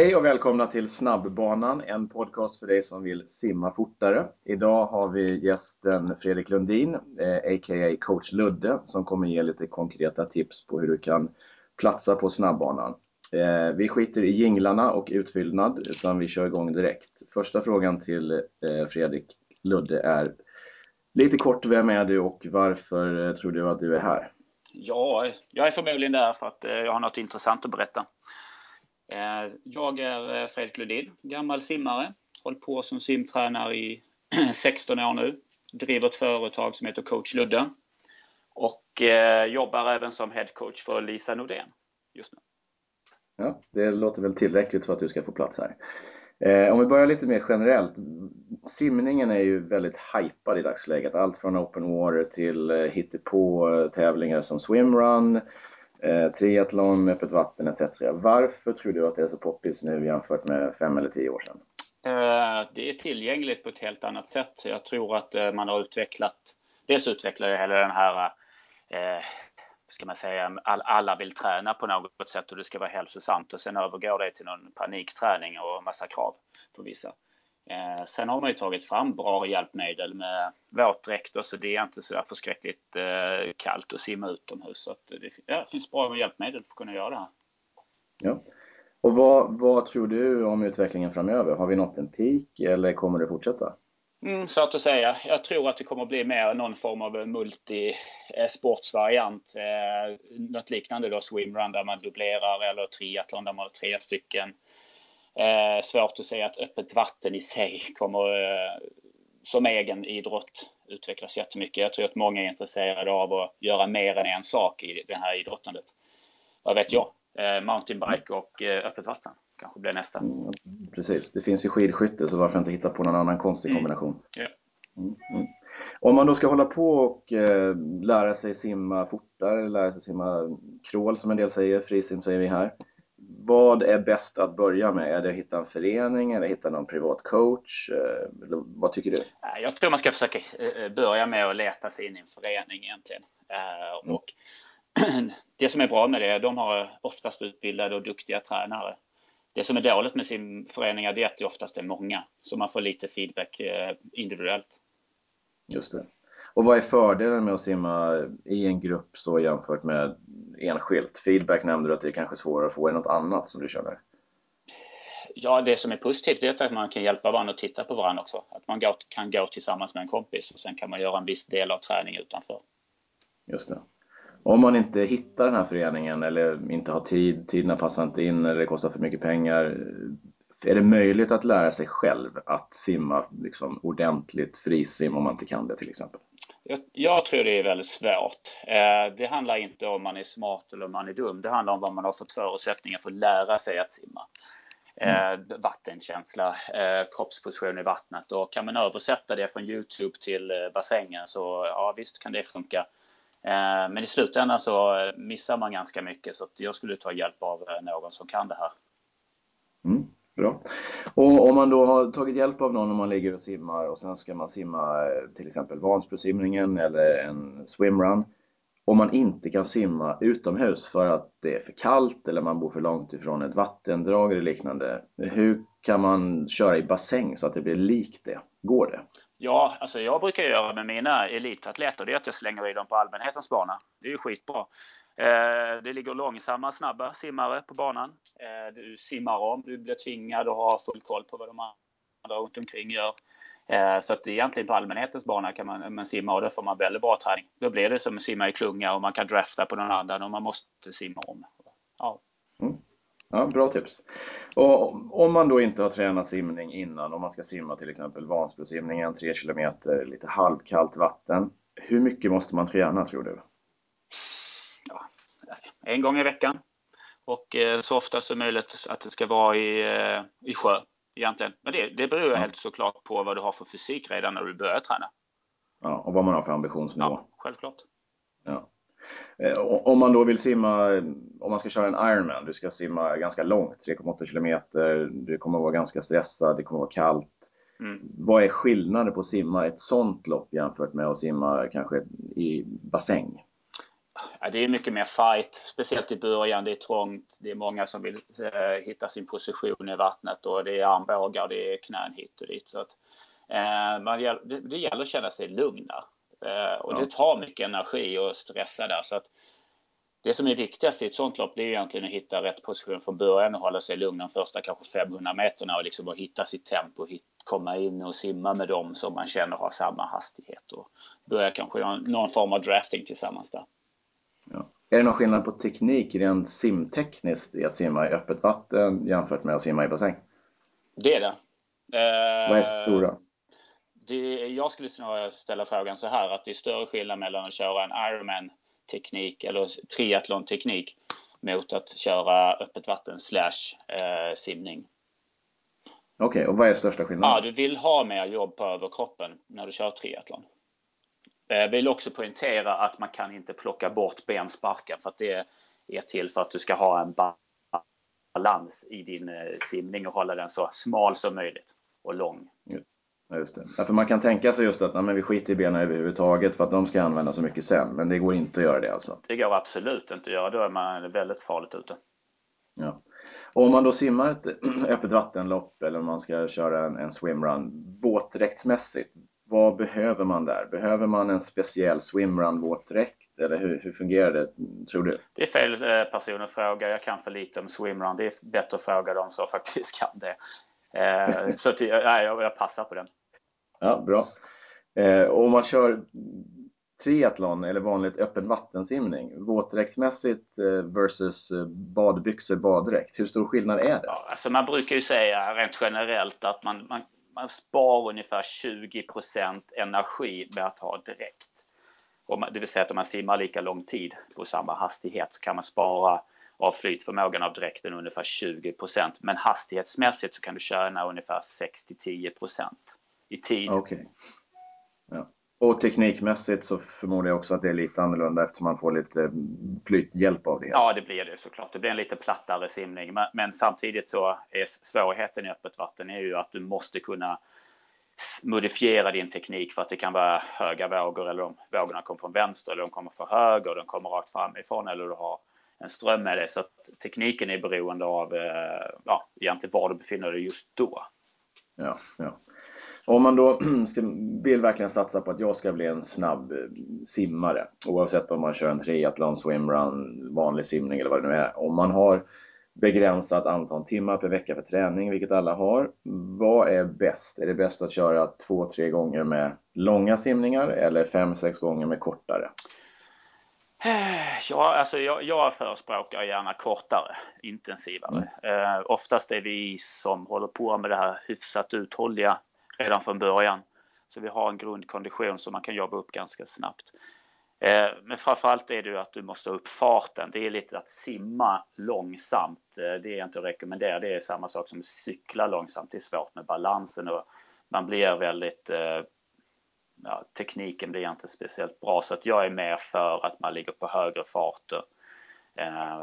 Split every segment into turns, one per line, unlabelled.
Hej och välkomna till Snabbbanan, en podcast för dig som vill simma fortare. Idag har vi gästen Fredrik Lundin, eh, a.k.a. coach Ludde, som kommer ge lite konkreta tips på hur du kan platsa på snabbbanan. Eh, vi skiter i jinglarna och utfyllnad, utan vi kör igång direkt. Första frågan till eh, Fredrik Ludde är lite kort, vem är du och varför eh, tror du att du är här?
Ja, jag är förmodligen där för att eh, jag har något intressant att berätta. Eh, jag är eh, Fredrik Ludin, gammal simmare. Hållit på som simtränare i 16 år nu. Driver ett företag som heter Coach Ludde. Och eh, jobbar även som headcoach för Lisa Nordén just nu.
Ja, det låter väl tillräckligt för att du ska få plats här. om vi börjar lite mer generellt. Simningen är ju väldigt hypad i dagsläget. Allt från open water till hittepå-tävlingar som swimrun, eh, triathlon, öppet vatten etc. Varför tror du att det är så poppis nu jämfört med fem eller tio år sedan?
Eh, det är tillgängligt på ett helt annat sätt. Jag tror att eh, man har utvecklat, dels utvecklar hela den här eh, ska man säga, alla vill träna på något sätt och det ska vara hälsosamt och sen övergår det till någon panikträning och massa krav på vissa. Eh, sen har man ju tagit fram bra hjälpmedel med våtdräkt och så det är inte så där förskräckligt eh, kallt att simma utomhus. Så det, ja, finns bra hjälpmedel för att kunna göra det här.
Ja. Och vad, vad tror du om utvecklingen framöver? Har vi nått en peak eller kommer det fortsätta?
Mm, svårt att säga. Jag tror att det kommer bli mer någon form av multisportsvariant. Eh, något liknande då swimrun där man dubblerar eller triathlon där man har tre stycken. Eh, svårt att säga att öppet vatten i sig kommer eh, som egen idrott utvecklas jättemycket. Jag tror att många är intresserade av att göra mer än en sak i det här idrottandet. Vad vet jag? Eh, mountainbike och eh, öppet vatten kanske blir nästa. Mm,
precis, det finns ju skidskytte så varför inte hitta på någon annan konstig mm. kombination?
Mm. Yeah.
Mm. Om man då ska hålla på och eh, lära sig simma fortare, lära sig simma crawl som en del säger, frisim säger vi här vad är bäst att börja med? Är det att hitta en förening eller hitta någon privat coach? Eh, vad tycker du?
Jag tror man ska försöka eh, börja med att leta sig in i en förening egentligen. Eh, mm. Och det som är bra med det, de har oftast utbildade och duktiga tränare. Det som är dåligt med simföreningar är att det oftast är många, så man får lite feedback individuellt.
Just det. Och vad är fördelen med att simma i en grupp så jämfört med enskilt? Feedback nämnde du att det är kanske svårare att få. Är det något annat som du känner?
Ja, det som är positivt är att man kan hjälpa varandra och titta på varandra också. Att man kan gå tillsammans med en kompis och sen kan man göra en viss del av träningen utanför.
Just det. Om man inte hittar den här föreningen eller inte har tid, tiderna passar inte in eller det kostar för mycket pengar. Är det möjligt att lära sig själv att simma liksom, ordentligt frisim om man inte kan det till exempel?
Jag, jag, tror det är väldigt svårt. Eh, det handlar inte om man är smart eller om man är dum. Det handlar om vad man har fått förutsättningar för att lära sig att simma. Eh, mm. vattenkänsla, eh, kroppsposition i vattnet och kan man översätta det från Youtube till eh, bassängen så ja visst kan det funka. Eh, men i slutändan så missar man ganska mycket så jag skulle ta hjälp av eh, någon som kan det här.
Mm. Bra. Och om man då har tagit hjälp av någon om man ligger och simmar och sen ska man simma eh, till exempel Vansbrosimningen eller en swimrun. Om man inte kan simma utomhus för att det är för kallt eller man bor för långt ifrån ett vattendrag eller liknande. Hur kan man köra i bassäng så att det blir likt det? Går det?
Ja, alltså jag brukar göra med mina elitatleter det är att jag slänger i dem på allmänhetens bana. Det är ju skitbra. Eh, det ligger långsamma, snabba simmare på banan. Eh, du simmar om, du blir tvingad att ha full koll på vad de andra runt omkring gör. Eh, så att egentligen på allmänhetens bana kan man, man simma och då får man väldigt bra träning. Då blir det som att simma i klunga och man kan drafta på någon annan och man måste simma om. Ja.
Mm. Ja, bra tips. Och om man då inte har tränat simning innan, om man ska simma till exempel Vansbrosimningen, 3 km, lite halvkallt vatten. Hur mycket måste man träna tror du?
En gång i veckan. Och eh, så ofta som möjligt att det ska vara i, eh, i sjö egentligen. Men det, det beror helt såklart på vad du har för fysik redan när du börjar träna.
Ja, och vad man har för ambitionsnivå.
Ja, självklart.
Ja. Eh, om man då vill simma, om man ska köra en Ironman, du ska simma ganska långt, 3,8 kilometer, du kommer att vara ganska stressad, det kommer att vara kallt. Mm. Vad är skillnaden på att simma ett sånt lopp jämfört med att simma kanske i bassäng?
Ja, det är mycket mer fight, speciellt i början. Det är trångt. Det är många som vill eh, hitta sin position i vattnet och det är armbågar, det är knän hit och dit. Så att, eh, man, det, det gäller att känna sig lugna. Eh, och ja. det tar mycket energi och stressa där. Så att, det som är viktigast i ett sånt lopp det är egentligen att hitta rätt position från början och hålla sig lugn de första kanske 500 meterna och liksom att hitta sitt tempo, hit, komma in och simma med dem som man känner har samma hastighet och börja kanske någon form av drafting tillsammans där.
Ja. Är det någon skillnad på teknik rent simtekniskt i att simma i öppet vatten jämfört med att simma i bassäng?
Det är det.
Eh, Vad är stora?
Det, jag skulle ställa frågan så här att det är större skillnad mellan att köra en Ironman teknik eller triathlon teknik mot att köra öppet vatten slash eh, simning.
Okej, okay, och vad är största skillnaden?
Ja, du vill ha mer jobb på överkroppen när du kör triathlon. Eh, vill också poängtera att man kan inte plocka bort bensparken för att det är till för att du ska ha en balans i din eh, simning och hålla den så smal som möjligt och lång.
Ja, just det. Ja, för man kan tänka sig just att nej, men vi skiter i benen överhuvudtaget för att de ska användas så mycket sen. Men det går inte att göra det alltså?
Det går absolut inte att göra. Då är man väldigt farligt ute.
Ja. Och om man då simmar ett öppet vattenlopp eller om man ska köra en, en swimrun båtdräktsmässigt, vad behöver man där? Behöver man en speciell swimrun våtdräkt eller hur, hur fungerar det, tror du?
Det är fel eh, person att fråga. Jag kan för lite om swimrun. Det är bättre att fråga dem som faktiskt kan det. Eh, så att, nej, jag passar på den.
Ja, bra. Eh, om man kör triathlon eller vanligt öppen vattensimning, våtdräktsmässigt versus badbyxor, baddräkt, hur stor skillnad är det?
Ja, alltså man brukar ju säga rent generellt att man, man man sparar ungefär 20% energi med att ha dräkt. Det vill säga att om man simmar lika lång tid på samma hastighet så kan man spara av flytförmågan av dräkten ungefär 20% Men hastighetsmässigt så kan du tjäna ungefär 6-10 i tid.
Okay. Ja. Och teknikmässigt så förmodar jag också att det är lite annorlunda eftersom man får lite flythjälp av det.
Ja, det blir det såklart. Det blir en lite plattare simning. Men, men samtidigt så är svårigheten i öppet vatten är ju att du måste kunna modifiera din teknik för att det kan vara höga vågor eller om vågorna kommer från vänster eller de kommer från höger, de kommer rakt framifrån eller du har en ström med dig. Så att tekniken är beroende av eh, ja, egentligen var du befinner dig just då.
Ja, ja. Om man då vill verkligen satsa på att jag ska bli en snabb eh, simmare, oavsett om man kör en triathlon, swimrun, vanlig simning eller vad det nu är. Om man har begränsat antal timmar per vecka för träning, vilket alla har. Vad är bäst? Är det bäst att köra två, tre gånger med långa simningar eller fem, sex gånger med kortare?
Ja, alltså jag, jag förespråkar gärna kortare, intensivare. Mm. Eh, oftast är vi som håller på med det här hyfsat uthålliga redan från början. Så vi har en grundkondition som man kan jobba upp ganska snabbt. Eh, men framförallt är det ju att du måste ha upp farten. Det är lite att simma långsamt. Eh, det är inte att rekommendera. Det är samma sak som att cykla långsamt. Det är svårt med balansen och man blir väldigt eh, ja, tekniken blir inte speciellt bra så att jag är mer för att man ligger på högre farter.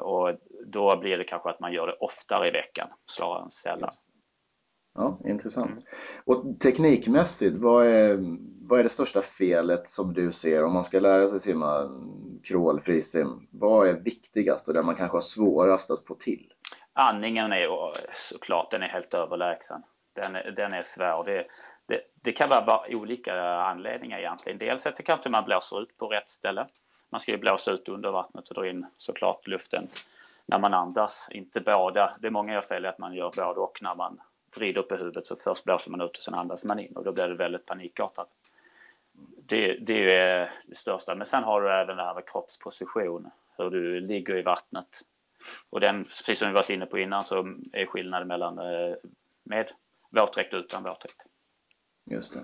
och då blir det kanske att man gör det oftare i veckan snarare än sällan. Yes.
Ja, intressant. Mm. Och teknikmässigt, vad är, vad är det största felet som du ser om man ska lära sig simma crawl, frisim? Vad är viktigast och det man kanske har svårast att få till?
Andningen är ju såklart, den är helt överlägsen. Den, den är svår. Det, det, det, kan vara olika anledningar egentligen. Dels att det kanske man blåser ut på rätt ställe. Man ska ju blåsa ut under vattnet och dra in såklart luften när man andas. Inte båda. Det är många gör fel att man gör både och när man vrider upp i huvudet så först blåser man ut och sen andas man in och då blir det väldigt panikartat. Det, det är eh, det största. Men sen har du även det här med kroppsposition, hur du ligger i vattnet. Och den, precis som vi varit inne på innan, så är skillnaden mellan eh, med våtdräkt och utan våtdräkt.
Just det.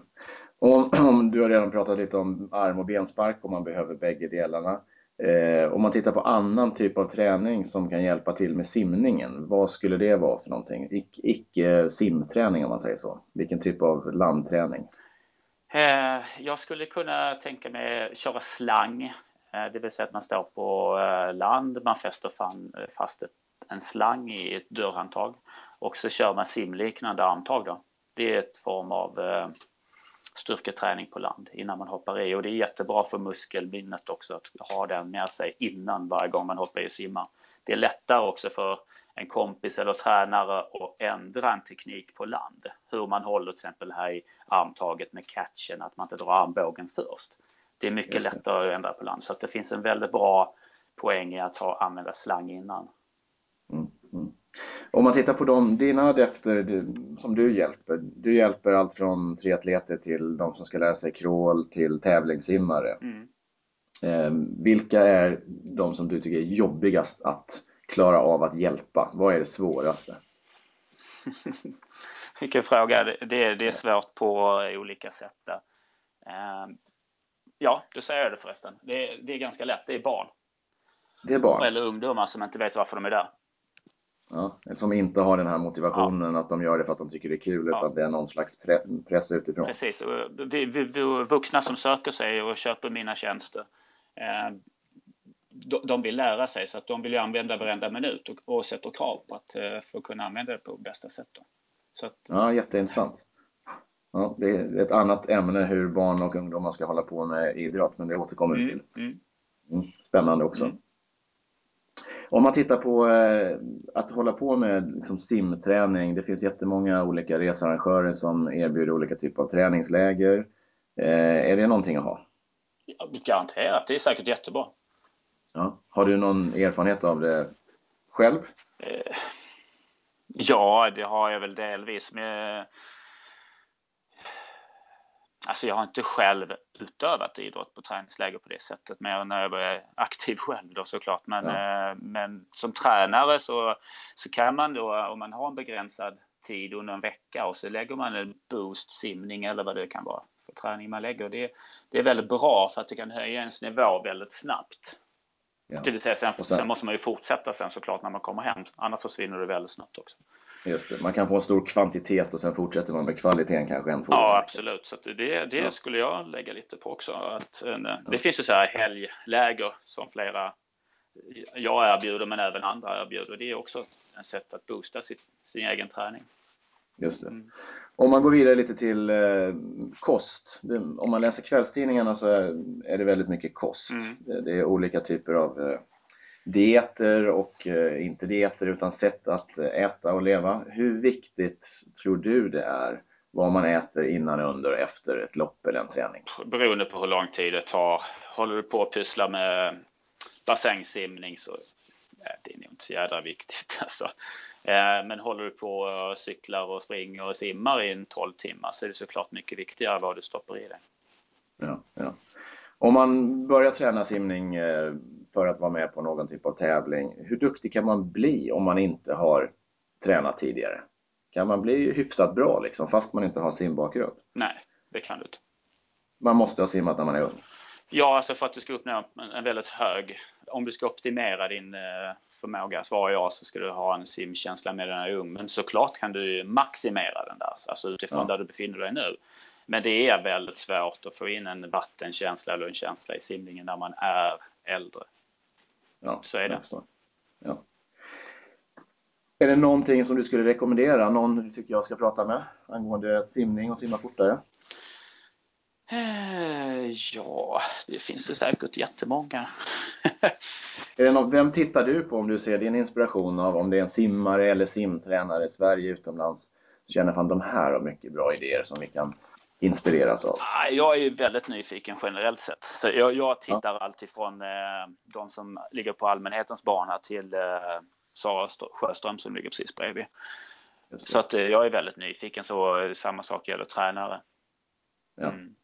Och, du har redan pratat lite om arm och benspark och man behöver bägge delarna. Eh, om man tittar på annan typ av träning som kan hjälpa till med simningen, vad skulle det vara för någonting? icke simträning om man säger så. Vilken typ av landträning?
Eh, jag skulle kunna tänka mig köra slang. Eh, det vill säga att man står på eh, land, man fäster fan, fast ett, en slang i ett dörrhandtag och så kör man simliknande armtag då. Det är ett form av eh, styrketräning på land innan man hoppar i och det är jättebra för muskelminnet också att ha den med sig innan varje gång man hoppar i och simmar. Det är lättare också för en kompis eller tränare att ändra en teknik på land. Hur man håller till exempel här i armtaget med catchen, att man inte drar armbågen först. Det är mycket lättare att ändra på land så att det finns en väldigt bra poäng i att ha, använda slang innan.
Mm, mm. Om man tittar på de, dina adepter du, som du hjälper. Du hjälper allt från triatleter till de som ska lära sig crawl till tävlingssimmare. Mm. Eh, vilka är de som du tycker är jobbigast att klara av att hjälpa? Vad är det svåraste?
Vilken fråga. Det är, det är svårt på olika sätt. Eh, ja, du säger det förresten. Det är, det är ganska lätt. Det är barn.
Det är barn?
Eller ungdomar som inte vet varför de är där.
Ja, som inte har den här motivationen ja. att de gör det för att de tycker det är kul, ja. utan det är någon slags pre press utifrån.
Precis. Vi, vi, vi, vuxna som söker sig och köper mina tjänster, eh, de, de vill lära sig så att de vill använda varenda minut och, och sätter krav på att eh, få kunna använda det på bästa sätt. Då.
Så att, ja, jätteintressant. Ja, det är ett annat ämne hur barn och ungdomar ska hålla på med idrott, men det återkommer vi mm, till. Mm. Mm, spännande också. Mm. Om man tittar på eh, att hålla på med liksom, simträning. Det finns jättemånga olika researrangörer som erbjuder olika typer av träningsläger. Eh, är det någonting att ha?
Ja, garanterat, det är säkert jättebra.
Ja. Har du någon erfarenhet av det själv?
Eh, ja, det har jag väl delvis. Med Alltså jag har inte själv utövat idrott på träningsläger på det sättet, mer när jag var aktiv själv då såklart. Men, ja. Eh, men som tränare så, så kan man då, om man har en begränsad tid under en vecka och så lägger man en boost simning eller vad det kan vara för träning man lägger. Det, det är väldigt bra för att det kan höja ens nivå väldigt snabbt. Ja. Det vill säga sen, sen, sen måste man ju fortsätta sen såklart när man kommer hem, annars försvinner det väldigt snabbt också.
Just det. Man kan få en stor kvantitet och sen fortsätter man med kvaliteten kanske en, två
Ja, absolut. Så det, det ja. skulle jag lägga lite på också. Att, en, ja. Det finns ju så här helgläger som flera jag erbjuder men även andra erbjuder. Det är också ett sätt att boosta sitt, sin egen träning.
Just det. Mm. Om man går vidare lite till eh, kost. Om man läser kvällstidningarna så är, är det väldigt mycket kost. Mm. Det, det, är olika typer av eh, dieter och eh, inte dieter utan sätt att eh, äta och leva. Hur viktigt tror du det är vad man äter innan, under och efter ett lopp eller en träning?
Beroende på hur lång tid det tar. Håller du på att pyssla med bassängsimning så det är nog inte så jädra viktigt. Alltså. Eh, men håller du på och cyklar och springer och simmar i en 12 timmar så är det såklart mycket viktigare vad du stoppar i dig.
Ja, ja. Om man börjar träna simning för att vara med på någon typ av tävling. Hur duktig kan man bli om man inte har tränat tidigare? Kan man bli hyfsat bra liksom, fast man inte har simbakgrund?
Nej, det kan du inte.
Man måste ha simmat när man är ung?
Ja, alltså för att du ska uppnå en väldigt hög, om du ska optimera din eh, förmåga, svarar jag, så ska du ha en simkänsla med när du är ung. Men såklart kan du maximera den där, alltså utifrån ja. där du befinner dig nu. Men det är väldigt svårt att få in en vattenkänsla eller en känsla i simningen när man är äldre.
Ja, så är det. Ja. Är det någonting som du skulle rekommendera? Någon du tycker jag ska prata med angående simning och simma fortare?
Eh, ja, det finns det säkert jättemånga.
är det någon, vem tittar du på om du ser din inspiration av om det är en simmare eller simtränare i Sverige utomlands? Känner fan de här har mycket bra idéer som vi kan inspireras av?
Jag är väldigt nyfiken generellt sett. Så jag, jag tittar ja. alltid från eh, de som ligger på allmänhetens bana till eh, Sara Sjöström som ligger precis bredvid. Så att eh, jag är väldigt nyfiken. Så samma sak gäller tränare.
Ja. Mm.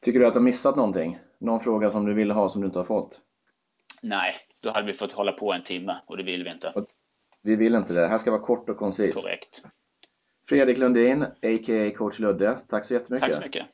Tycker du att du har missat någonting? Någon fråga som du ville ha som du inte har fått?
Nej, då hade vi fått hålla på en timme och det vill vi inte.
Vi vill inte det. Det här ska vara kort och koncist.
Korrekt.
Fredrik Lundin, a.k.a. coach Ludde. Tack så jättemycket.
Tack så mycket.